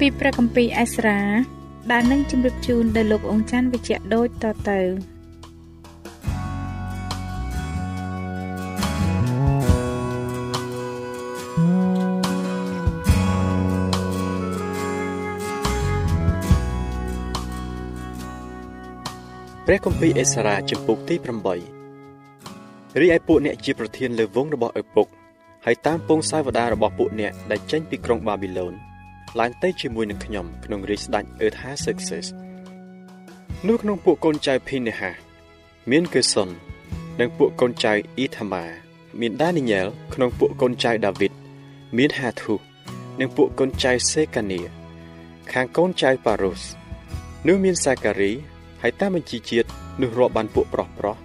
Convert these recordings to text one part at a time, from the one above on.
ពីព្រះគម្ពីរអេស្រាដែលនឹងជម្រាបជូនដល់លោកអង្ចាន់វិជ្ជៈដូចតទៅព្រះគម្ពីរអេសារ៉ាចំពុកទី8រីឯពួកអ្នកជាប្រធានលើវងរបស់ឪពុកហើយតាមពងសាវតារបស់ពួកអ្នកដែលចេញពីក្រុងបាប៊ីឡូន ឡើងទៅជាមួយនឹងខ្ញុំក្នុងរាជស្ដេចអឺថាសឹកសេសនោះក្នុងពួកកូនចៅភីនេហាមានកេសុននិងពួកកូនចៅអ៊ីថាម៉ាមានដានីញ៉ែលក្នុងពួកកូនចៅដាវីតមានហាធុនិងពួកកូនចៅសេកានីខាងកូនចៅប៉ារុសនោះមានសាការីហើយតាមបញ្ជីជាតិនោះរាប់បានពួកប្រុសប្រុស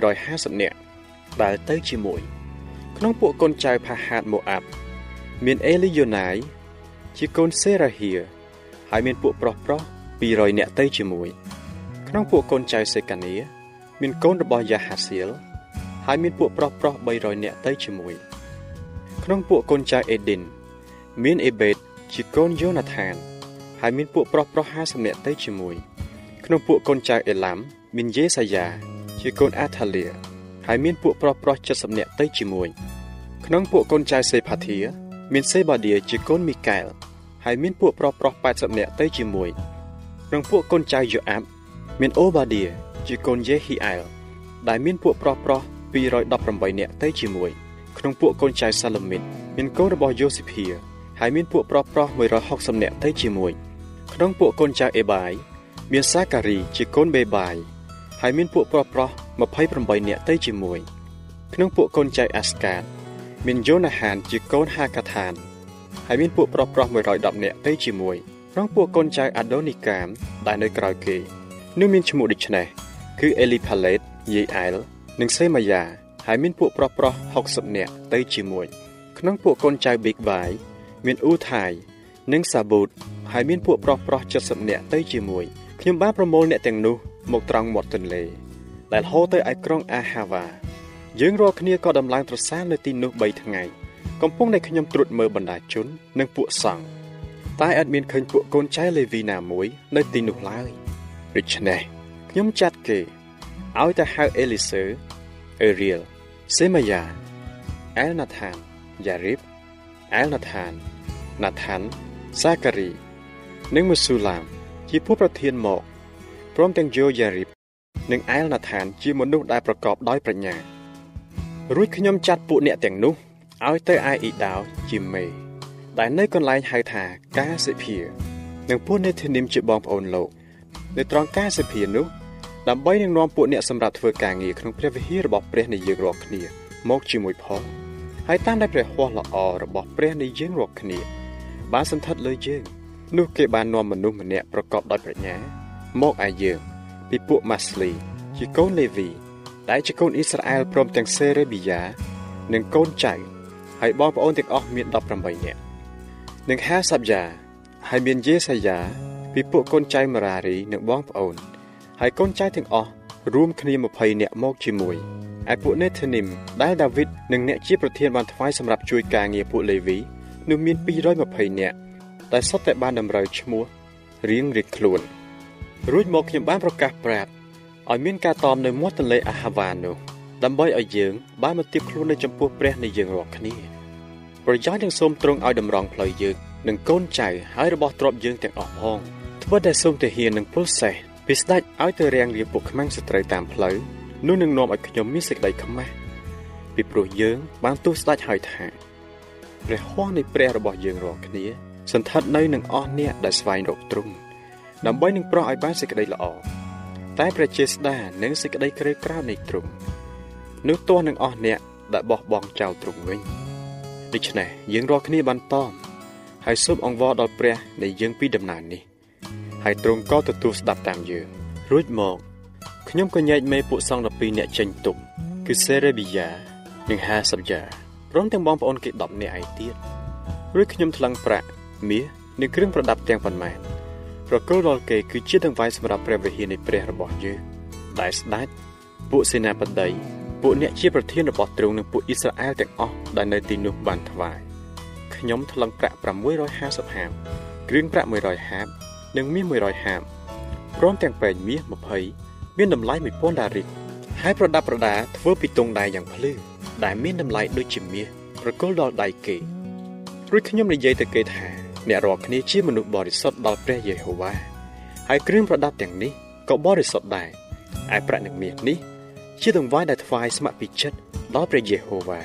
150នាក់ដែលទៅជាមួយ ក្នុងពួកកូនចៅផាហាតម៉ូអាប់ មានអេលីយ៉ូណាយ ជាកូនសេរ៉ាហៀហើយមានពួកប្រុសប្រុស200នាក់ទៅជាមួយ ក្នុងពួកកូនចៅសេកានីមានកូនរបស់យ៉ាហាសៀលហើយមានពួកប្រុសប្រុស300នាក់ទៅជាមួយ ក្នុងពួកកូនចៅអេឌីនមានអេបេតជាកូនយូណាថាន ហើយមានពួកប្រុសប្រុស50នាក់ទៅជាមួយ ក្នុងពួកកូនចៅអេឡាំមានយេសាយ៉ាជាកូនអាថាលីហើយមានពួកប្រុសប្រុស70នាក់ទៅជាមួយ ក្នុងពួកកូនចៅសេផាធា មានសេបាឌៀជាកូនមីកែល ហើយមានពួកប្រុសប្រុស80នាក់ទៅជាមួយក្នុងពួកកូនចៅយូអាប់មានអូបាឌៀជាកូនយេហ៊ីអែលដែលមានពួកប្រុសប្រុស218នាក់ទៅជាមួយក្នុងពួកកូនចៅសាឡូមីតមានកូនរបស់យូស៊ីភាហើយមានពួកប្រុសប្រុស160នាក់ទៅជាមួយក្នុងពួកកូនចៅអេបាយមានសាការីជាកូនបេបាយហើយមានពួកប្រុសប្រុស28នាក់ទៅជាមួយក្នុងពួកកូនចៅអាស្កាត មានយូណាហានជាកូនហាកាថាន ហើយមានពួកប្រុសប្រុស110នាក់ទៅជាមួយក្នុងពួកកូនចៅអាដូនីកាម ដែលនៅក្រៅគេនោះមានឈ្មោះដូចនេះគឺអេលីផាឡេតយេអែលនិងសេម៉ាយ៉ាហើយមានពួកប្រុសប្រុស60នាក់ទៅជាមួយ ក្នុងពួកកូនចៅប៊ីកវ៉ាយមានអ៊ូថៃនិងសាប៊ូតហើយមានពួកប្រុសប្រុស70នាក់ទៅជាមួយខ្ញុំបានប្រមូលអ្នកទាំងនោះមកត្រង់មាត់ទន្លេ ដែលហូរទៅឯក្រុងអាហាវ៉ាយើងរាល់គ្នាក៏ដំឡើងត្រសាលនៅទីនោះ3ថ្ងៃ កំពុងតែខ្ញុំត្រួតមើលបណ្ដាជន និងពួកសង្ឃតែអត់មានឃើញពួកកូនចៅលេវីណាមួយ នៅទីនោះឡើយដូច្នេះខ្ញុំចាត់គេឲ្យទៅហៅអេលីសឺអេរៀលសេម៉ាយ៉ាអែលណាថានយ៉ារីបអែលណាថានណាថានសាការី និងមូស៊ូឡាម ជាผู้ប្រធានមកព្រមទាំងយូយ៉ារីបនិងអែលណាថាន ជាមនុស្សដែលប្រកបដោយប្រាជ្ញារួចខ្ញុំចាត់ពួកអ្នកទាំងនោះ ឲ្យទៅឯអ៊ីដោជាមេ ដែលនៅកន្លែងហៅថាកាសិភានិងពួកនេធានីមជាបងប្អូនលោកនៅត្រង់កាសិភានោះដើម្បីនឹងនាំពួកអ្នកសម្រាប់ធ្វើការងារក្នុងព្រះវិហាររបស់ព្រះនៃយើងរាល់គ្នាមកជាមួយផងហើយតាមដែលព្រះហស្ថល្អរបស់ព្រះនៃយើងរាល់គ្នាបានសន្ធិដ្ឋលើយើងនោះគេបាននាំមនុស្សម្នាក់ប្រកបដោយប្រាជ្ញា មកឯយើងពីពួកម៉ាស្លីជាកូនលេវីដែលជាកូនអ៊ីស្រាអែលព្រមទាំងសេរេប៊ីយ៉ានិងកូនចៅ ហើយបងប្អូនទាំងអស់មាន18នាក់និងហាសាប់យ៉ាហើយមានយេសាយ៉ាពីពីពួកកូនចៅម៉ារារីនិងបងប្អូន ហើយកូនចៅទាំងអស់រួមគ្នា20នាក់មកជាមួយឯពួកនេធានីមដែលដាវីតនិងអ្នកជាប្រធានបានថ្វាយសម្រាប់ជួយការងារពួកលេវីនោះមាន220នាក់ដែលសុទ្ធតែបានតម្រូវឈ្មោះរៀងរៀងខ្លួនរួចមកខ្ញុំបានប្រកាសប្រាប់ឲ្យមានការតមនៅមាត់ទន្លេអាហាវ៉ានោះ ដើម្បីឲ្យយើងបានមកទៀបខ្លួននៅចំពោះព្រះនៃយើងរាល់គ្នាប្រយោជន៍ទាំងសូមទ្រង់ឲ្យតម្រង់ផ្លូវយើងនិងកូនចៅហើយរបស់ទ្រព្យយើងទាំងអស់ផងធ្វើតែសូមទាហាននិងពលសេះពីស្ដេចឲ្យទៅរាំងរៀបពួកខ្មាំងសត្រូវតាមផ្លូវនោះនឹងនាំឲ្យខ្ញុំមានសេចក្តីខ្មាស់ពីព្រោះយើងបានទូស្ដេចហើយថាព្រះហស្ថនៃព្រះរបស់យើងរាល់គ្នាសន្ធិដ្ឋនៅនឹងអស់អ្នកដែលស្វែងរកទ្រង់ដើម្បីនឹងប្រោះឲ្យបានសេចក្តីល្អតែព្រះចេស្តានិងសេចក្តីក្រីក្រៅនៃទ្រង់ នោះទាស់នឹងអស់អ្នកដែលបោះបង់ចោលទ្រង់វិញដូច្នេះយើងរាល់គ្នាបានតមហើយសូមអង្វរដល់ព្រះនៃយើងពីដំណើរនេះហើយទ្រង់ក៏ទទួលស្ដាប់តាមយើងរួចមកខ្ញុំក៏ញែកមេពួកសង្ឃ12នាក់ចេញទុកគឺសេរេប៊ីយ៉ានិងហាសាប់យ៉ាព្រមទាំងបងប្អូនគេ10នាក់ឯទៀតរួចខ្ញុំថ្លឹងប្រាក់មាសនិងគ្រឿងប្រដាប់ទាំងប៉ុន្មានប្រគល់ដល់គេគឺជាដង្វាយសម្រាប់ព្រះវិហារនៃព្រះរបស់យើងដែលស្ដេចពួកសេនាបតី ពួកអ្នកជាប្រធានរបស់ទ្រង់និងពួកអ៊ីស្រាអែលទាំងអស់ដែលនៅទីនោះបានថ្វាយខ្ញុំថ្លឹងប្រាក់650ហាមគ្រឿងប្រាក់100ហាមនិងមាស100ហាមព្រមទាំងពេងមាស20មានតម្លៃ1000ដារីកហើយប្រដាប់ប្រដាធ្វើពីទង់ដែយ៉ាងភ្លឺដែលមានតម្លៃដូចជាមាសប្រគល់ដល់ដៃគេរួចខ្ញុំនិយាយទៅគេថាអ្នករាល់គ្នាជាមនុស្សបរិសុទ្ធដល់ព្រះយេហូវ៉ាហើយគ្រឿងប្រដាប់ទាំងនេះក៏បរិសុទ្ធដែរឯប្រាក់និងមាសនេះ ជាទង្វាយដែលថ្វាយស្ម័គ្រពីចិត្តដល់ព្រះយេហូវ៉ា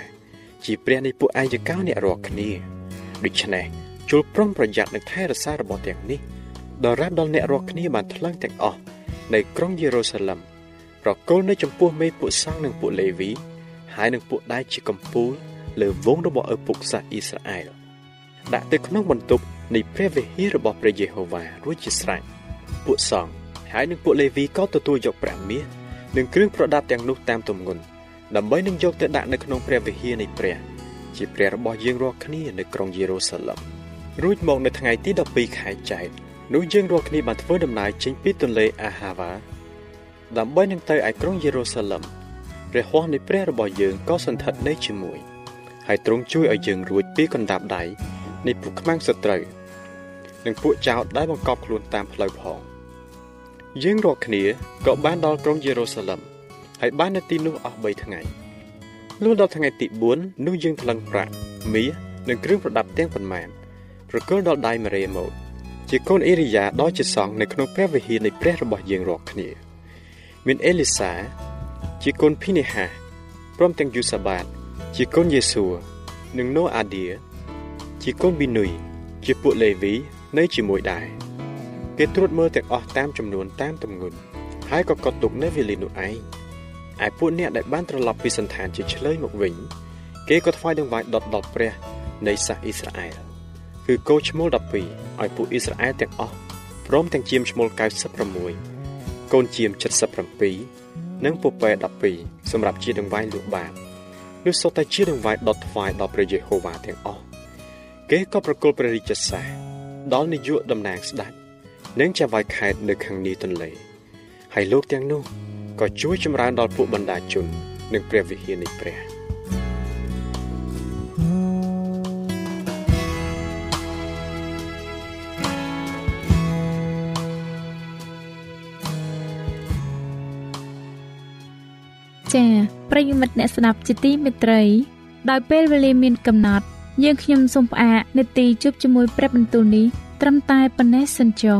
ជាព្រះនៃពួកអាយកោអ្នករាល់គ្នាដូច្នេះជុលប្រុងប្រយ័ត្ននឹងថែរក្សារបស់ទាំងនេះដល់រ៉ាប់ដល់អ្នករាល់គ្នាបានថ្លឹងទាំងអស់នៅក្រុងយេរូសាឡឹមប្រគល់នៅចំពោះមេពួកសង្ឃនិងពួកលេវីហើយនិងពួកដែលជាកំពូលលើវងរបស់ឪពុកសាសអ៊ីស្រាអែលដាក់ទៅក្នុងបន្ទប់នៃព្រះវិហាររបស់ព្រះយេហូវ៉ារួចជាស្រេចពួកសង្ឃហើយនិងពួកលេវីក៏ទទួលយកប្រាក់មាស និងគ្រឿងប្រដាប់ទាំងនោះតាមទម្ងន់ដើម្បីនឹងយកទៅដាក់នៅក្នុងព្រះវិហារនៃព្រះ ជាព្រះរបស់យើងរាល់គ្នានៅក្រុងយេរូសាឡឹមរួចមកនៅថ្ងៃទី12ខែចែកនោះយើងរាល់គ្នាបានធ្វើដំណើរចេញពីទន្លេអាហាវ៉ាដើម្បីនឹងទៅឯក្រុងយេរូសាឡឹមព្រះហស្ថនៃព្រះរបស់យើងក៏សន្ធិដ្ឋនៅជាមួយហើយទ្រង់ជួយឲ្យយើងរួចពីកណ្ដាប់ដៃនៃពួកខ្មាំងសត្រូវ និងពួកចោតដែលបង្កប់ខ្លួនតាមផ្លូវផង យើងរាល់គ្នាក៏បានដល់ក្រុងយេរូសាឡឹមហើយបាននៅទីនោះអស់3ថ្ងៃលុះដល់ថ្ងៃទី4នោះយើងថ្លឹងប្រាក់មាសនិងគ្រឿងប្រដាប់ទាំងប៉ុន្មានប្រគល់ដល់ដៃម៉ារីម៉ូតជាកូនអេរីយ៉ាដ៏ជាសង្ឃនៅក្នុងព្រះវិហារនៃព្រះរបស់យើងរាល់គ្នា មានអេលីសា ជាកូនភីនេហាព្រមទាំងយូសាបាត ជាកូនយេស៊ូនិងណូអាឌៀជាកូនប៊ីនុយជាពួកលេវីនៅជាមួយដែរ គេត្រួតមើលទាំងអស់តាមចំនួនតាមទម្ងន់ហើយក៏កត់ទុកនៅវេលានោះឯងឯពួកអ្នកដែលបានត្រឡប់ពីសន្តានជាឆ្លើយមកវិញគេក៏ថ្វាយដង្វាយដុតដល់ព្រះនៃសាសអ៊ីស្រាអែលគឺគោឈ្មោល12ឲ្យពួកអ៊ីស្រាអែលទាំងអស់ព្រមទាំងជាមឈ្មោល96កូនជាម77និងពពែ12សម្រាប់ជាដង្វាយលួចបាបនោះសុទ្ធតែជាដង្វាយដុតថ្វាយដល់ព្រះយេហូវ៉ាទាំងអស់គេក៏ប្រគល់ព្រះរាជសារដល់នាយកតំណាងស្ដេច និងចៅហ្វាយខេតនៅខាងនេះទន្លេហើយលោកទាំងនោះក៏ជួយចម្រើនដល់ពួកបណ្ដាជន និងព្រះវិហារនៃព្រះចា៎ប្រិយមិត្តអ្នកស្ដាប់ជាទីមេត្រី ដោយពេលវេលាមានកំណត់ យើងខ្ញុំសូមផ្អាកនាទីជប់ជាមួយ ព្រឹបបន្ទូលនេះត្រឹមតែប៉ុណ្ណេះសិនចុះ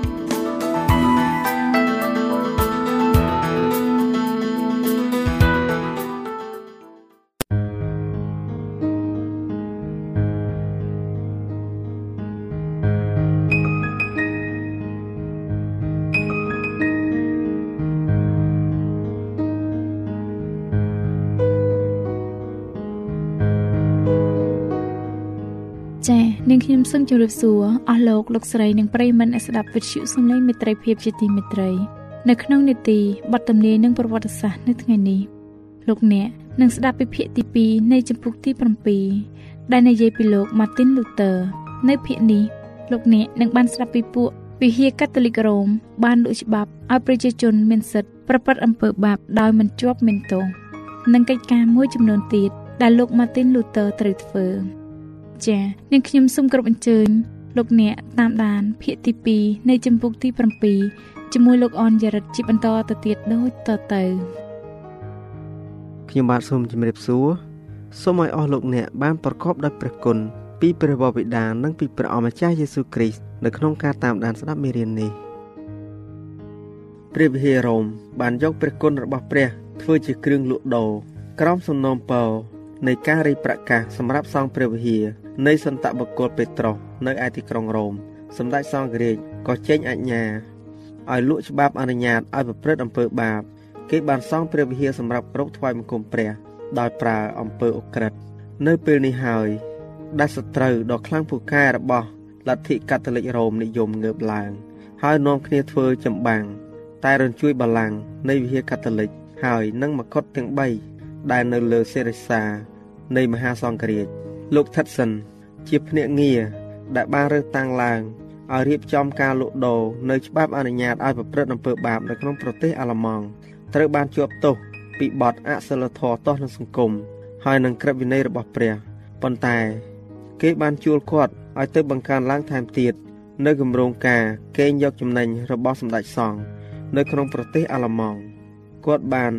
សូមជម្រាបសួរអស់លោកលោកស្រីនិងប្រិយមិត្តអ្នកស្ដាប់វិទ្យុសំឡេងមេត្រីភាពជាទីមេត្រីនៅក្នុងនេតិបទទំនាយនិងប្រវត្តិសាស្ត្រនៅថ្ងៃនេះលោកអ្នកនឹងស្ដាប់ពីភាគទី2នៃចម្ពោះទី7ដែលនិយាយពីលោក Martin Luther នៅភាគនេះលោកអ្នកនឹងបានស្ដាប់ពីពួកវិហារកាតូលិករ៉ូមបានលុច្បាប់ឲ្យប្រជាជនមានសិទ្ធិប្រព្រឹត្តអំពើបាបដោយមិនជាប់មានទោសនិងកិច្ចការមួយចំនួនទៀតដែលលោក Martin Luther ត្រូវធ្វើ ចា៎នាងខ្ញុំសូមគោរពអញ្ជើញលោកអ្នកតាមដានភាគទី2នៃចម្ពោះទី7ជាមួយលោកអនយរិទ្ធជាបន្តទៅទៀតដូចតទៅខ្ញុំបាទសូមជម្រាបសួរសូមឲ្យអស់លោកអ្នកបានប្រកបដោយព្រះគុណពីព្រះវរបិតានិងពីព្រះអម្ចាស់យេស៊ូវគ្រីស្ទនៅក្នុងការតាមដានស្ដាប់មេរៀននេះព្រះវិហាររ៉ូមបានយកព្រះគុណរបស់ព្រះធ្វើជាគ្រឿងលក់ដូរក្រោមសំណូមពរនៃការរីប្រកាសសម្រាប់សង់ព្រះវិហារ នៃសន្តបុគ្គលពេត្រុសនៅឯទីក្រុងរ៉ូមសម្ដេចសង្ឃរាជក៏ចេញអាជ្ញាឲ្យលក់ច្បាប់អនុញ្ញាតឲ្យប្រព្រឹត្តអំពើបាបគេបានសង់ព្រះវិហារសម្រាប់រកថ្វាយបង្គំព្រះដោយប្រើអំពើអក្រិតនៅពេលនេះហើយដែលសត្រូវដ៏ខ្លាំងពូកែរបស់លទ្ធិកាតូលិករ៉ូមនិយមងើបឡើង ហើយនាំគ្នាធ្វើចម្បាំងតែរញ្ជួយបលាំងនៃវិហារកាតូលិកហើយនឹងមកុដទាំង3ដែលនៅលើសេរិសានៃមហាសង្ឃរាជលោកថិតសិន ជាភ្នាក់ងារដែលបានរើសតាំងឡើងឲ្យរៀបចំការលក់ដូរនៅច្បាប់អនុញ្ញាតឲ្យប្រព្រឹត្តអំពើបាបនៅក្នុងប្រទេសអាល្លឺម៉ង់ត្រូវបានជាប់ទោសពីបទអសិលធម៌ទាស់នឹងសង្គមហើយនឹងក្រឹតវិន័យរបស់ព្រះប៉ុន្តែ គេបានជួលគាត់ឲ្យទៅបង្កើនឡើងថែមទៀតនៅគម្រោងការកេងយកចំណេញរបស់សម្ដេចសង្ឃនៅក្នុងប្រទេសអាល្លឺម៉ង់គាត់បាន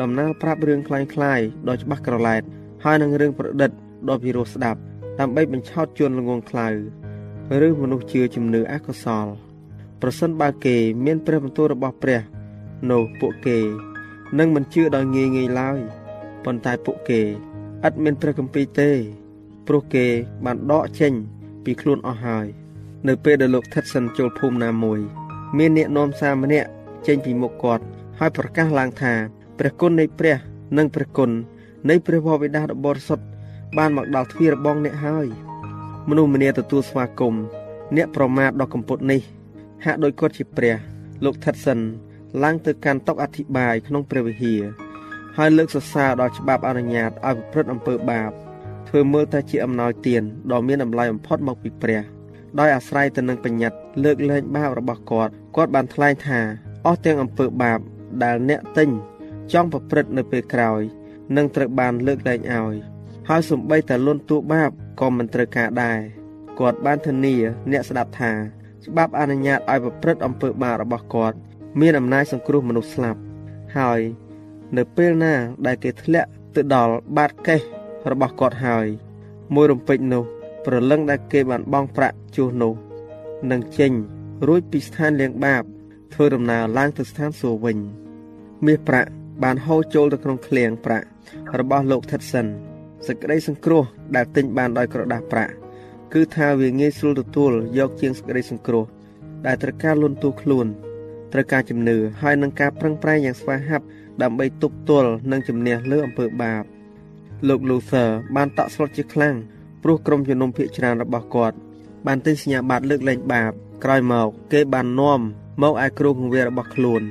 ដំណើរប្រាប់រឿងคล้ายៗដ៏ច្បាស់ក្រឡែតហើយនឹងរឿងប្រឌិតដ៏ពិរោះស្ដាប់ ដើម្បីបញ្ឆោតជន់ល្ងងខ្លៅឬមនុស្សជឿជំនឿអកុសល ប្រសិនបើគេមានព្រះបន្ទូលរបស់ព្រះនោះពួកគេនឹងមិនជឿដោយងាយងាយឡើយប៉ុន្តែពួកគេឥតមានព្រះគម្ពីរទេ ព្រោះគេបានដកចេញពីខ្លួនអស់ហើយនៅពេលដែលលោកថិតសិនចូលភូមិណាមួយ មានអ្នកនាំសារម្នាក់ចេញពីមុខគាត់ហើយប្រកាសឡើងថាព្រះគុណនៃព្រះនិងព្រះគុណនៃព្រះវរបិតាដ៏បរិសុទ្ធ បានមកដល់ទ្វាររបងអ្នកហើយមនុស្សម្នាទទួលស្វាគមន៍អ្នកប្រមាថដ៏កំពត់នេះ ហាក់ដូចគាត់ជាព្រះ លោកថិតសិនឡើងទៅកាន់តុអធិបាយក្នុងព្រះវិហារហើយលើកសរសើរដល់ច្បាប់អនុញ្ញាតឲ្យប្រព្រឹត្តអំពើបាបធ្វើមើលថាជាអំណោយទានដ៏មានតម្លៃបំផុតមកពីព្រះ ដោយអាស្រ័យទៅនឹងបញ្ញត្តិលើកលែងបាបរបស់គាត់គាត់បានថ្លែងថាអស់ទាំងអំពើបាបដែលអ្នកទិញចង់ប្រព្រឹត្តនៅពេលក្រោយនឹងត្រូវបានលើកលែងឲ្យ ហើយសំបីតែលន់តួបាបក៏មិនត្រូវការដែរគាត់បានធានាអ្នកស្ដាប់ថាច្បាប់អនុញ្ញាតឲ្យប្រព្រឹត្តអំពើបាបរបស់គាត់មានអំណាចសង្គ្រោះមនុស្សស្លាប់ហើយនៅពេលណាដែលគេធ្លាក់ទៅដល់បាតកេះរបស់គាត់ហើយ មួយរំពេចនោះប្រលឹងដែលគេបានបង់ប្រាក់ជួសនោះនឹងចេញរួចពីស្ថានលៀងបាបធ្វើដំណើរឡើងទៅស្ថានសួគ៌វិញមាសប្រាក់បានហូរចូលទៅក្នុងឃ្លាំងប្រាក់របស់លោកថិត សិនសេចក្តីសង្គ្រោះដែលទិញបានដោយក្រដាស់ប្រាក់គឺថាវាងាយស្រួលទទួលយកជាងសេចក្តីសង្គ្រោះដែលត្រូវការលន់តួខ្លួនត្រូវការជំនឿហើយនឹងការប្រឹងប្រែងយ៉ាងស្វាហាប់ដើម្បីទប់ទល់និងជំនះលើអំពើបាបលោក Luther បានតក់ស្លុតជាខ្លាំងព្រោះក្រុមជំនុំភាគច្រើនរបស់គាត់បានទិញសញ្ញាបត្រលើកលែងបាបក្រោយមកគេបាននាំមកឯគ្រូគង្វាលរបស់ខ្លួន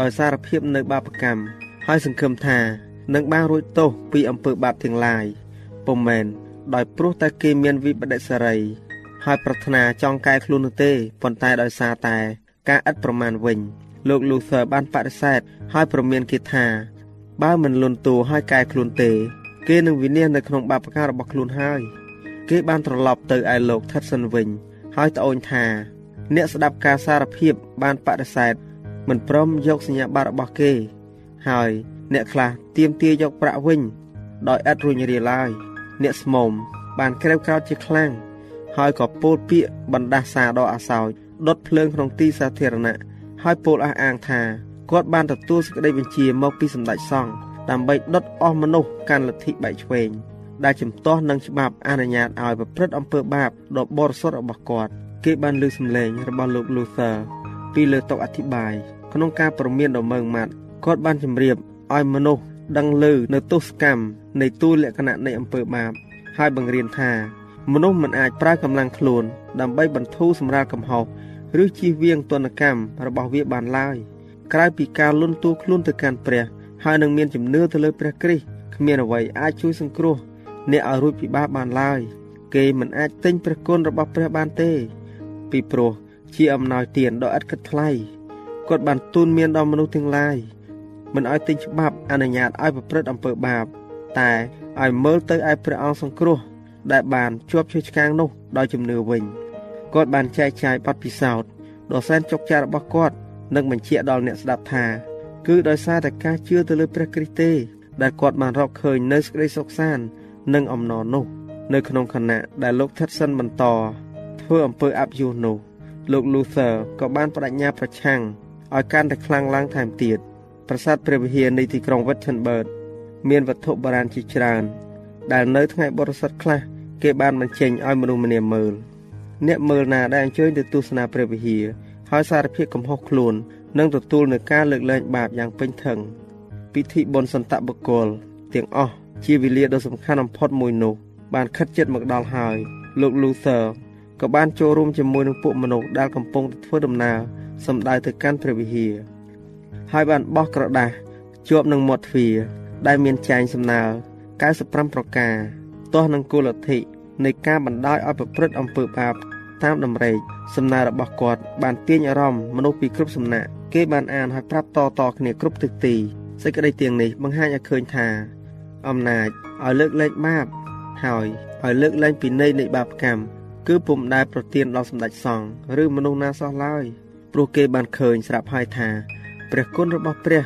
ដោយសារភាពនៅបាបកម្មហើយសង្ឃឹមថា នឹងបានរួចទោសពីអំពើបាបទាំងឡាយពុំមែនដោយព្រោះតែគេមានវិបដិសារីហើយប្រាថ្នាចង់កែខ្លួននោះទេប៉ុន្តែដោយសារតែការឥតប្រមាណវិញ លោក Luther បានបដិសេធហើយប្រមានគេថា បើមិនលន់តួឲ្យកែខ្លួនទេ គេនឹងវិនិច្ឆ័យនៅក្នុងបាបកម្មរបស់ខ្លួនហើយគេបានត្រឡប់ទៅឯលោក Thedson វិញ ហើយត្អូញថា អ្នកស្ដាប់ការសារភាពបានបដិសេធមិនព្រមយកសញ្ញាបត្ររបស់គេ ហើយ អ្នកខ្លះទៀមទាយកប្រាក់វិញ ដោយឥតរួញរាឡើយអ្នកស្មុំបានក្រេវក្រោតជាខ្លាំងហើយក៏ពោលពាក្យបណ្ដាសាដល់អាសោចដុតភ្លើងក្នុងទីសាធារណៈហើយពោលអះអាងថាគាត់បានទទួលសេចក្តីបញ្ជាមកពីសម្ដេចសង្ឃដើម្បីដុតអស់មនុស្សកាន់លទ្ធិបែកឆ្វេងដែលជំទាស់នឹងច្បាប់អនុញ្ញាតឲ្យប្រព្រឹត្តអំពើបាបដ៏បរិសុទ្ធរបស់គាត់គេបានលើកសម្លេងរបស់លោក Luther ពីលើតុអធិប្បាយក្នុងការប្រមានដ៏មើងម៉ាត់គាត់បានជម្រាប ឲ្យមនុស្សដឹងឮនៅទស្សកម្មនៃទូលក្ខណៈនៃអំពើបាប ហើយបង្រៀនថា មនុស្សមិនអាចប្រើកម្លាំងខ្លួនដើម្បីបន្ធូរសម្រាលកំហុសឬជៀសវាងទណ្ឌកម្មរបស់វាបានឡើយក្រៅពីការលន់តួខ្លួនទៅកាន់ព្រះ ហើយនឹងមានជំនឿទៅលើព្រះគ្រីស្ទគ្មានអ្វីអាចជួយសង្គ្រោះអ្នកឲ្យរួចពីបាបបានឡើយគេមិនអាចទិញព្រះគុណរបស់ព្រះបានទេ ពីព្រោះជាអំណោយទានដ៏ឥតគិតថ្លៃគាត់បានទូនមានដល់មនុស្សទាំងឡាយ មិនឲ្យទិញច្បាប់អនុញ្ញាតឲ្យប្រព្រឹត្តអំពើបាប តែឲ្យមើលទៅឯព្រះអង្គសង្គ្រោះ ដែលបានជាប់ឈើឆ្កាងនោះដោយជំនឿវិញគាត់បានចែកចាយបទពិសោធន៍ដ៏សែនជោគជ័យរបស់គាត់និងបញ្ជាក់ដល់អ្នកស្ដាប់ថា គឺដោយសារតែការជឿទៅលើព្រះគ្រីស្ទទេដែលគាត់បានរកឃើញនៅសេចក្តីសុខសាន្តនិងអំណរនោះ នៅក្នុងខណៈដែលលោកថិតសិនបន្តធ្វើអំពើអព្យុះនោះលោក Luther ក៏បានបដិញ្ញាប្រឆាំងឲ្យកាន់តែខ្លាំងឡើងថែមទៀត ប្រាសាទព្រះវិហារនៃទីក្រុង Wittenberg មានវត្ថុបុរាណជាច្រើន ដែលនៅថ្ងៃបរិសុទ្ធខ្លះគេបានបញ្ចេញឲ្យមនុស្សម្នាមើលអ្នកមើលណាដែលអញ្ជើញទៅទស្សនាព្រះវិហារហើយសារភាពកំហុសខ្លួននឹងទទួលនឹងការលើកលែងបាបយ៉ាងពេញធឹងពិធីបុណ្យសន្តបុគ្គលទាំងអស់ជាវេលាដ៏សំខាន់បំផុតមួយនោះ បានខិតជិតមកដល់ហើយលោក Luther ក៏បានចូលរួមជាមួយនឹងពួកមនុស្សដែលកំពុងធ្វើដំណើរសម្ដៅទៅកាន់ព្រះវិហារ ហើយបានបោះក្រដាសជាប់នឹងមាត់ទ្វារដែលមានចែងសំណើ95ប្រការទាស់នឹងគោលលទ្ធិនៃការបណ្ដោយឲ្យប្រព្រឹត្តអំពើបាបតាមដំណេកសំណើរបស់គាត់បានទាញអារម្មណ៍មនុស្សពីគ្រប់សំណាក់គេបានអានហើយប្រាប់តតគ្នាគ្រប់ទិសទីសេចក្តីទាំងនេះបង្ហាញឲ្យឃើញថា អំណាចឲ្យលើកលែងបាបហើយឲ្យលើកលែងពីនៃនៃបាបកម្មគឺពុំដែលប្រទានដល់សម្ដេចសង្ឃឬមនុស្សណាសោះឡើយព្រោះគេបានឃើញស្រាប់ហើយថា ព្រះគុណរបស់ព្រះ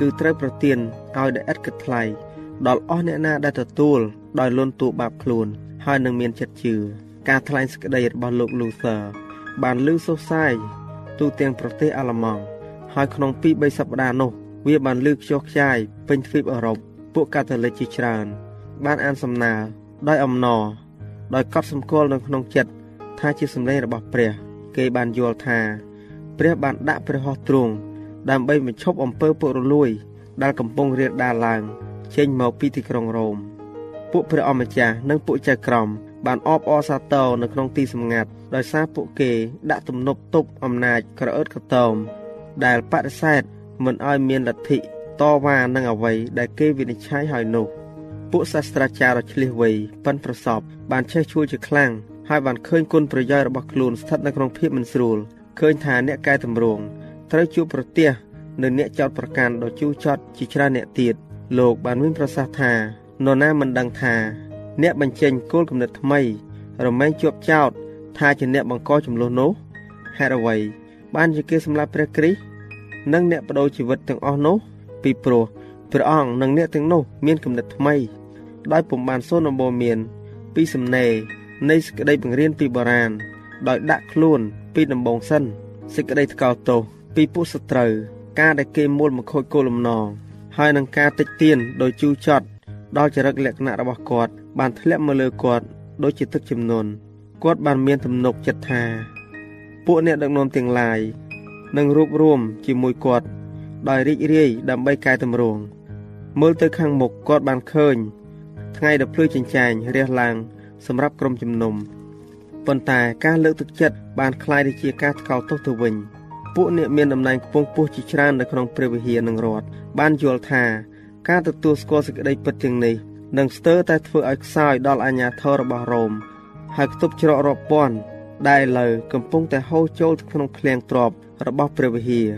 គឺត្រូវប្រទានឲ្យដែលឥតគិតថ្លៃដល់អស់អ្នកណាដែលទទួលដោយលន់តួបាបខ្លួន ហើយនឹងមានចិត្តជឿការថ្លែងសេចក្តីរបស់លោក Luther បានលើសុសសាយទូទាំងប្រទេសអាល្លឺម៉ង់ហើយក្នុងពី3សប្តាហ៍នោះវាបានលើកខ្ជោះខ្ចាយពេញទ្វីបអឺរ៉ុបពួកកាតូលិកជាច្រើន បានអានសំណើដោយអំណរដោយកត់សម្គាល់នៅក្នុងចិត្តថាជាសម្លេងរបស់ព្រះ គេបានយល់ថា ព្រះបានដាក់ព្រះហស្ថទ្រង់ ដើម្បីបញ្ឈប់អំពើពុករលួយ ដែលកំពុងរៀបដាលឡើង ចេញមកពីទីក្រុងរ៉ូមពួកព្រះអម្ចាស់និងពួកចៅក្រមបានអបអរសាទរនៅក្នុងទីសម្ងាត់ដោយសារពួកគេដាក់ទំនប់ទប់អំណាចក្រអឺតក្រតោមដែលបដិសេធមិនឲ្យមានលទ្ធិតវ៉ានឹងអ្វីដែលគេវិនិច្ឆ័យហើយនោះពួកសាស្ត្រាចារ្យដ៏ឆ្លៀសវៃប៉ិនប្រសពបានចេះជួយជាខ្លាំងហើយបានឃើញគុណប្រយោជន៍របស់ខ្លួនស្ថិតនៅក្នុងភាពមិនស្រួលឃើញថាអ្នកកែតម្រង់ ត្រូវជួបប្រទះនៅអ្នកចោតប្រកាន់ដ៏ជូរចត់ជាច្រើនអ្នកទៀតលោកបានមានប្រសាសន៍ថានរណាមិនដឹងថា អ្នកបញ្ចេញគោលគំនិតថ្មី រមែងជាប់ចោតថាជាអ្នកបង្កចំនួននោះហេតុអ្វី បានជាគេសម្លាប់ព្រះគ្រីស្ទនិងអ្នកបដូរជីវិតទាំងអស់នោះ ពីព្រោះព្រះអង្គនិងអ្នកទាំងនោះមានគំនិតថ្មី ដោយពុំបានសូនអម្បូរមាន ពីសំណេរនៃសេចក្តីបង្រៀនពីបុរាណដោយដាក់ខ្លួនពីដំបងសិនសេចក្តីថ្កោលទោស ពីពួកសត្រូវការដែលគេមូលមកខូចគោលលំណងហើយនឹងការតិចទៀនដោយជូរចត់ដល់ចរិតលក្ខណៈរបស់គាត់បានធ្លាក់មកលើគាត់ដូចជាទឹកជំនន់គាត់បានមានទំនុកចិត្តថា ពួកអ្នកដឹកនាំទាំងឡាយនឹងរួបរวมជាមួយគាត់ដោយរីករាយដើម្បីកែតម្រង់មើលទៅខាងមុខគាត់បានឃើញ ថ្ងៃដែលភ្លឺចិញ្ចែងរះឡើង សម្រាប់ក្រុមជំនុំប៉ុន្តែការលើកទឹកចិត្តបានคล้ายទៅជាការថ្កោលទោសទៅវិញ ពួកអ្នកមានតំណែងខ្ពង់ខ្ពស់ជាច្រើននៅក្នុងព្រះវិហារនិងរដ្ឋបានយល់ថាការទទួលស្គាល់សេចក្តីពិតទាំងនេះនឹងស្ទើរតែធ្វើឲ្យខ្សោយដល់អាញាធររបស់រ៉ូមហើយខ្ទប់ច្រករាប់ពាន់ដែលលើកំពុងតែហូរចូលក្នុងឃ្លាំងទ្របរបស់ព្រះវិហារ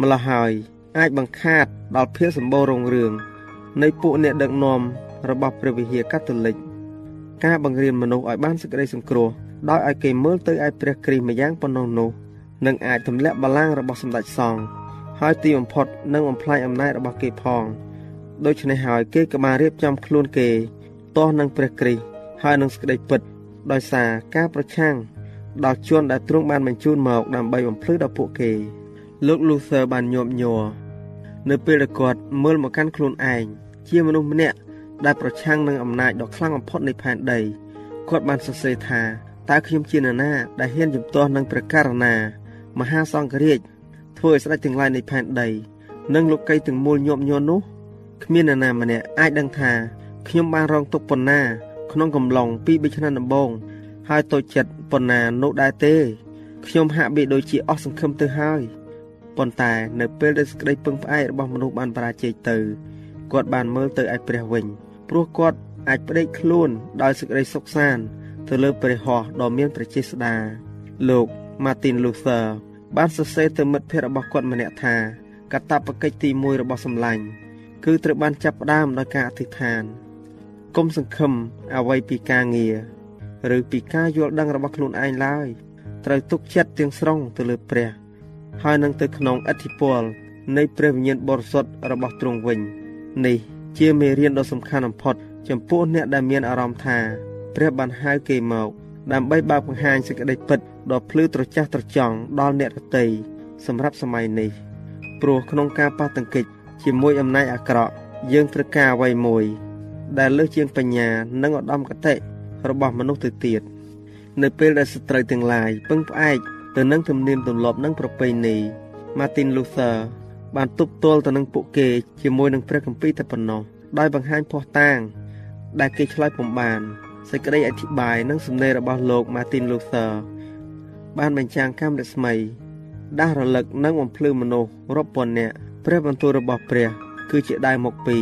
ម្ល៉េះហើយអាចបង្ខាតដល់ភាពសម្បូររុងរឿងនៃពួកអ្នកដឹកនាំរបស់ព្រះវិហារកាតូលិកការបង្រៀនមនុស្សឲ្យបានសេចក្តីសង្គ្រោះដោយឲ្យគេមើលទៅឯព្រះគ្រីស្ទម្យ៉ាងប៉ុណ្ណោះនោះ នឹងអាចទម្លាក់បល្ល័ង្ករបស់សម្ដេចសង្ឃហើយទីបំផុតនឹងបំផ្លាញអំណាចរបស់គេផង ដូច្នេះហើយគេក៏បានរៀបចំខ្លួនគេទាស់នឹងព្រះគ្រីស្ទហើយនឹងសេចក្តីពិត ដោយសារការប្រឆាំងដល់ជនដែលទ្រង់បានបញ្ជូនមកដើម្បីបំភ្លឺដល់ពួកគេលោក Luther បានញាប់ញ័រនៅពេលដែលគាត់មើលមកកាន់ខ្លួនឯងជាមនុស្សម្នាក់ដែលប្រឆាំងនឹងអំណាចដ៏ខ្លាំងបំផុតនៃផែនដីគាត់បានសរសេរថាតើខ្ញុំជានរណាដែលហ៊ានជំទាស់នឹងព្រះករណា មហាសង្ឃរាជធ្វើឲ្យស្ដេចទាំងឡាយនៃផែនដី និងលោកីទាំងមូលញាប់ញ័រនោះគ្មាននរណាម្នាក់អាចដឹងថាខ្ញុំបានរងទុក្ខប៉ុណ្ណា ក្នុងកំឡុងពី3ឆ្នាំដំបូងហើយតូចចិត្តប៉ុណ្ណានោះដែរទេខ្ញុំហាក់បីដូចជាអស់សង្ឃឹមទៅហើយប៉ុន្តែនៅពេលដែលសេចក្តីពឹងផ្អែករបស់មនុស្សបានបរាជ័យទៅគាត់បានមើលទៅឯព្រះវិញព្រោះគាត់អាចប្តេកខ្លួនដោយសេចក្តីសុខសាន្តទៅលើព្រះហស្ថដ៏មានព្រះចេស្តាលោក Martin Luther បានសរសេរទៅមិត្តភ័ក្តិរបស់គាត់ម្នាក់ថាកតបកិច្ចទី1របស់សម្លាញ់គឺត្រូវបានចាប់ផ្ដើមដោយការអធិដ្ឋានកុំសង្ឃឹមអ្វីពីការងារឬពីការយល់ដឹងរបស់ខ្លួនឯងឡើយត្រូវទុកចិត្តទាំងស្រុងទៅលើព្រះ ហើយនឹងទៅក្នុងអធិពលនៃព្រះវិញ្ញាណបរិសុទ្ធរបស់ទ្រង់វិញ នេះជាមេរៀនដ៏សំខាន់បំផុត ចំពោះអ្នកដែលមានអារម្មណ៍ថា ព្រះបានហៅគេមក ដើម្បីបើកបង្ហាញសេចក្តីពិតដ៏ភ្លឺត្រចះត្រចង់ដល់អ្នកដទៃសម្រាប់សម័យនេះព្រោះក្នុងការប៉ះទង្គិចជាមួយអំណាចអាក្រក់យើងត្រូវការអ្វីមួយ ដែលលើសជាងបញ្ញានិងឧត្តមគតិរបស់មនុស្សទៅទៀតនៅពេលដែលស្ត្រីទាំងឡាយពឹងផ្អែកទៅនឹងទំនៀមទម្លាប់និងប្រពៃណី Martin Luther បានទប់ទល់ទៅនឹងពួកគេជាមួយនឹងព្រះគម្ពីរតែប៉ុណ្ណោះដោយបង្ហាញភ័ស្តុតាង ដែលគេឆ្លើយពំបាន សេចក្តីអធិប្បាយនិងសំណេររបស់លោក Martin Luther បានបញ្ចាំងកាមរស្មី ដាស់រលឹកនិងបំភ្លឺមនុស្សរាប់ពាន់នាក់ព្រះបន្ទូលរបស់ព្រះ គឺជាដៅមកពី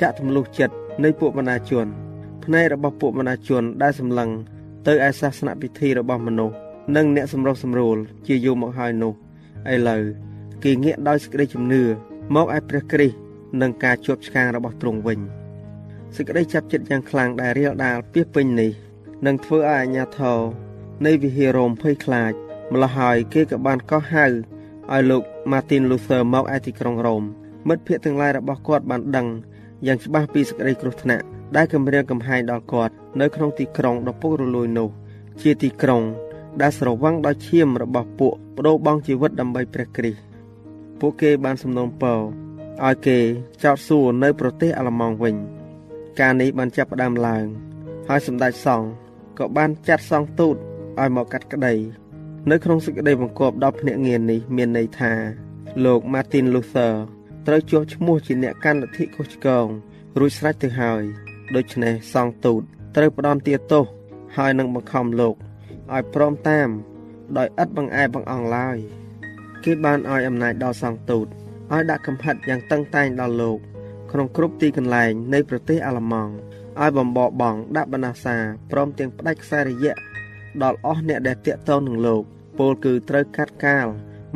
ចាក់ទម្លុះចិត្តនៃពួកបណ្ដាជនភ្នែករបស់ពួកបណ្ដាជនដែលសម្លឹងទៅឯសាសនពិធីរបស់មនុស្សនិងអ្នកសម្រុះសម្រួលជាយូរមកហើយនោះឥឡូវគេងាកដោយសេចក្តីជំនឿមកឯព្រះគ្រីស្ទនិងការជាប់ឆ្កាងរបស់ទ្រង់វិញ សេចក្តីចាប់ចិត្តយ៉ាងខ្លាំងដែលរាលដាលពីពេញនេះនឹងធ្វើឲ្យអាជ្ញាធរនៃវិហាររ៉ូមភ័យខ្លាចម្ល៉េះហើយគេក៏បានកោះហៅឲ្យលោក Martin Luther មកឯទីក្រុងរ៉ូមមិត្តភ័ក្តិទាំងឡាយរបស់គាត់បានដឹងយ៉ាងច្បាស់ពីសេចក្តីគ្រោះថ្នាក់ដែលគម្រាមកំហែងដល់គាត់នៅក្នុងទីក្រុងដ៏ពុករលួយនោះ ជាទីក្រុង ដែលស្រវឹងដោយឈាមរបស់ពួកបដូរបង់ជីវិតដើម្បីព្រះគ្រីស្ទពួកគេបានសំណូមពរឲ្យគេចោតសួរនៅប្រទេសអាល្លឺម៉ង់វិញ ការនេះបានចាប់ផ្ដើមឡើង ហើយសម្ដេចសង្ឃក៏បានចាត់សង្ឃទូតឲ្យមកកាត់ក្តី នៅក្នុងសេចក្តីបង្គាប់ដល់ភ្នាក់ងារនេះមានន័យថា លោក Martin Luther ត្រូវជាប់ឈ្មោះជាអ្នកកាន់លទ្ធិខុសឆ្គងរួចស្រេចទៅហើយដូច្នេះសង្ឃទូតត្រូវផ្ដន់ទាទោសហើយនឹងបង្ខំលោកឲ្យព្រមតាម ដោយឥតបង្អែបង្អង់ឡើយគេបានឲ្យអំណាចដល់សង្ឃទូតឲ្យដាក់កំហិតយ៉ាងតឹងតែងដល់លោក ក្នុងគ្រប់ទីកន្លែងនៃប្រទេសអាល្លឺម៉ង់ឲ្យបំបបង់ដាក់បណ្ណាសាព្រមទាំងផ្ដាច់ខ្សែរយៈដល់អស់អ្នកដែលតាក់ទងនឹងលោកពលគឺត្រូវកាត់កាល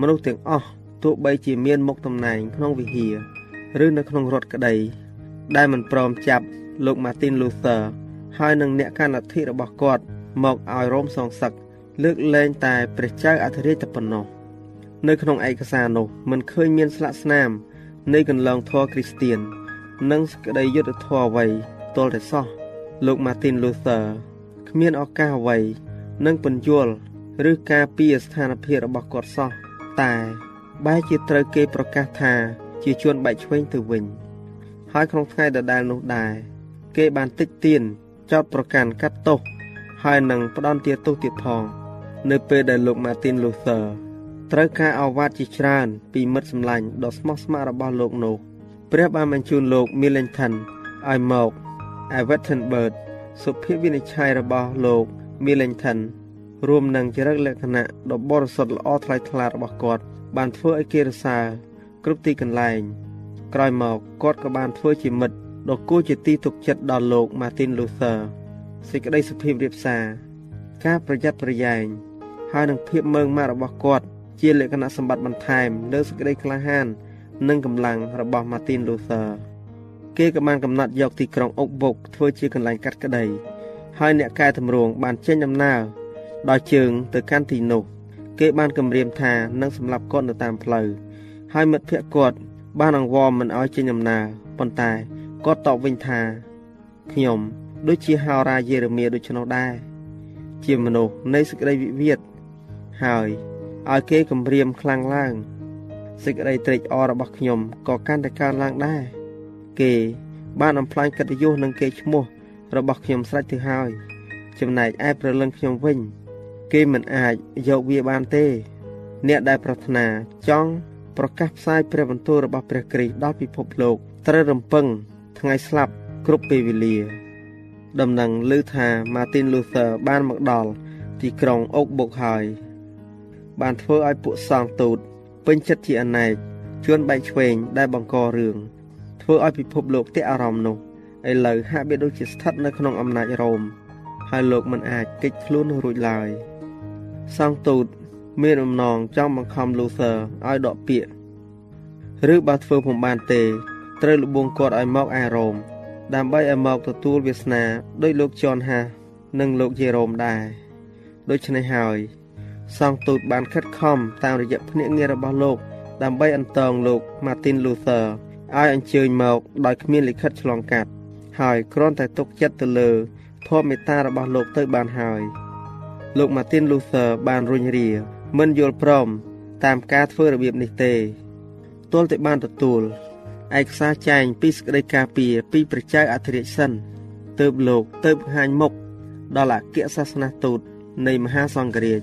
មនុស្សទាំងអស់ទោះបីជាមានមុខតំណែងក្នុងវិហារឬនៅក្នុងរដ្ឋក្តី ដែលមិនព្រមចាប់លោក Martin Luther ហើយនឹងអ្នកកាន់លទ្ធិរបស់គាត់មកឲ្យរោមសងសឹកលើកលែងតែព្រះចៅអធិរាជតែប៉ុណ្ណោះនៅក្នុងឯកសារនោះមិនឃើញមានស្លាកស្នាមនៃកន្លងធម៌គ្រីស្ទៀន និងសក្តីយុត្តិធម៌អ្វីទាល់តែសោះលោក Martin Luther គ្មានឱកាសអ្វីនឹងពន្យល់ឬការពារស្ថានភាពរបស់គាត់សោះតែបែរជាត្រូវគេប្រកាសថាជាជួនបែកឆ្វេងទៅវិញ ហើយក្នុងថ្ងៃដដែលនោះដែរគេបានតិចទៀនចោតប្រកាន់កាត់ទោសហើយនឹងផ្ដន់ទាទោសទៀតផង នៅពេលដែលលោក Martin Luther ត្រូវការអវាទជាច្រើនពីមិត្តសម្លាញ់ដ៏ស្មោះស្ម័គ្ររបស់លោកនោះ ព្រះបានបញ្ជូនលោក Millington ឲ្យមកឯ Wittenberg សុភាវិនិច្ឆ័យរបស់លោក Millington រួមនឹងចរិតលក្ខណៈដ៏បរិសុទ្ធល្អថ្លៃថ្លារបស់គាត់ បានធ្វើឲ្យគេរសើរគ្រប់ទីកន្លែង ក្រោយមកគាត់ក៏បានធ្វើជាមិត្តដ៏គួរជាទីទុកចិត្តដល់លោក Martin Luther សេចក្តីសុភាពរៀបសារការប្រយ័ត្នប្រយែងហើយនឹងភាពមើងម៉ាត់របស់គាត់ជាលក្ខណៈសម្បត្តិបន្ថែមលើសេចក្តីក្លាហាន និងកម្លាំងរបស់ Martin Luther គេក៏បានកំណត់យកទីក្រុងអុកបុកធ្វើជាកន្លែងកាត់ក្តីហើយអ្នកកែតម្រង់បានចេញដំណើរដោយជើងទៅកាន់ទីនោះ គេបានគម្រាមថានឹងសម្លាប់គាត់នៅតាមផ្លូវហើយមិត្តភ័ក្តិគាត់បានអង្វរមិនឲ្យចេញដំណើរប៉ុន្តែគាត់តបវិញថាខ្ញុំដូចជាហោរាយេរេមៀដូច្នោះដែរជាមនុស្សនៃសេចក្តីវិវាទហើយឲ្យគេគម្រាមខ្លាំងឡើង សេចក្តីត្រេកអររបស់ខ្ញុំក៏កាន់តែកើនឡើងដែរគេ បានអំផ្លាញកិត្តិយសនិងគេឈ្មោះរបស់ខ្ញុំស្រេចទៅហើយ ចំណែកឯប្រលឹងខ្ញុំវិញ គេមិនអាចយកវាបានទេ អ្នកដែលប្រាថ្នាចង់ប្រកាសផ្សាយព្រះបន្ទូលរបស់ព្រះគ្រីស្ទដល់ពិភពលោកត្រូវរំពឹងថ្ងៃស្លាប់គ្រប់ពេលវេលា ដំណឹងឮថា Martin Luther បានមកដល់ទីក្រុងអុកបុកហើយ បានធ្វើឲ្យពួកសង្ឃទូត ពេញចិត្តជាអនេកជួនបែកឆ្វេងដែលបង្ករឿងធ្វើឲ្យពិភពលោកទាក់អារម្មណ៍នោះឥឡូវហាក់បីដូចជាស្ថិតនៅក្នុងអំណាចរ៉ូមហើយលោកមិនអាចគេចខ្លួនរួចឡើយសង្ឃទូតមានអំណងចង់បង្ខំ Luther ឲ្យដកពាក្យឬបើធ្វើពុំបានទេត្រូវលបងគាត់ឲ្យមកឯរ៉ូមដើម្បីឲ្យមកទទួលវាសនាដោយលោកជនហានិងលោកយេរ៉ូមដែរដូច្នេះហើយ សង្ឃទូតបានខិតខំតាមរយៈភ្នាក់ងាររបស់លោក ដើម្បីអន្តងលោក Martin Luther ឲ្យអញ្ជើញមកដោយគ្មានលិខិតឆ្លងកាត់ ហើយគ្រាន់តែទុកចិត្តទៅលើធម៌មេត្តារបស់លោកទៅបានហើយលោក Martin Luther បានរុញរាមិនយល់ព្រមតាមការធ្វើរបៀបនេះទេទាល់តែបានទទួលឯកសារចែងពីសេចក្តីការពារពីព្រះចៅអធិរាជសិនទើបលោកទៅបង្ហាញមុខដល់អគ្គសាសនទូតនៃមហាសង្ឃរាជ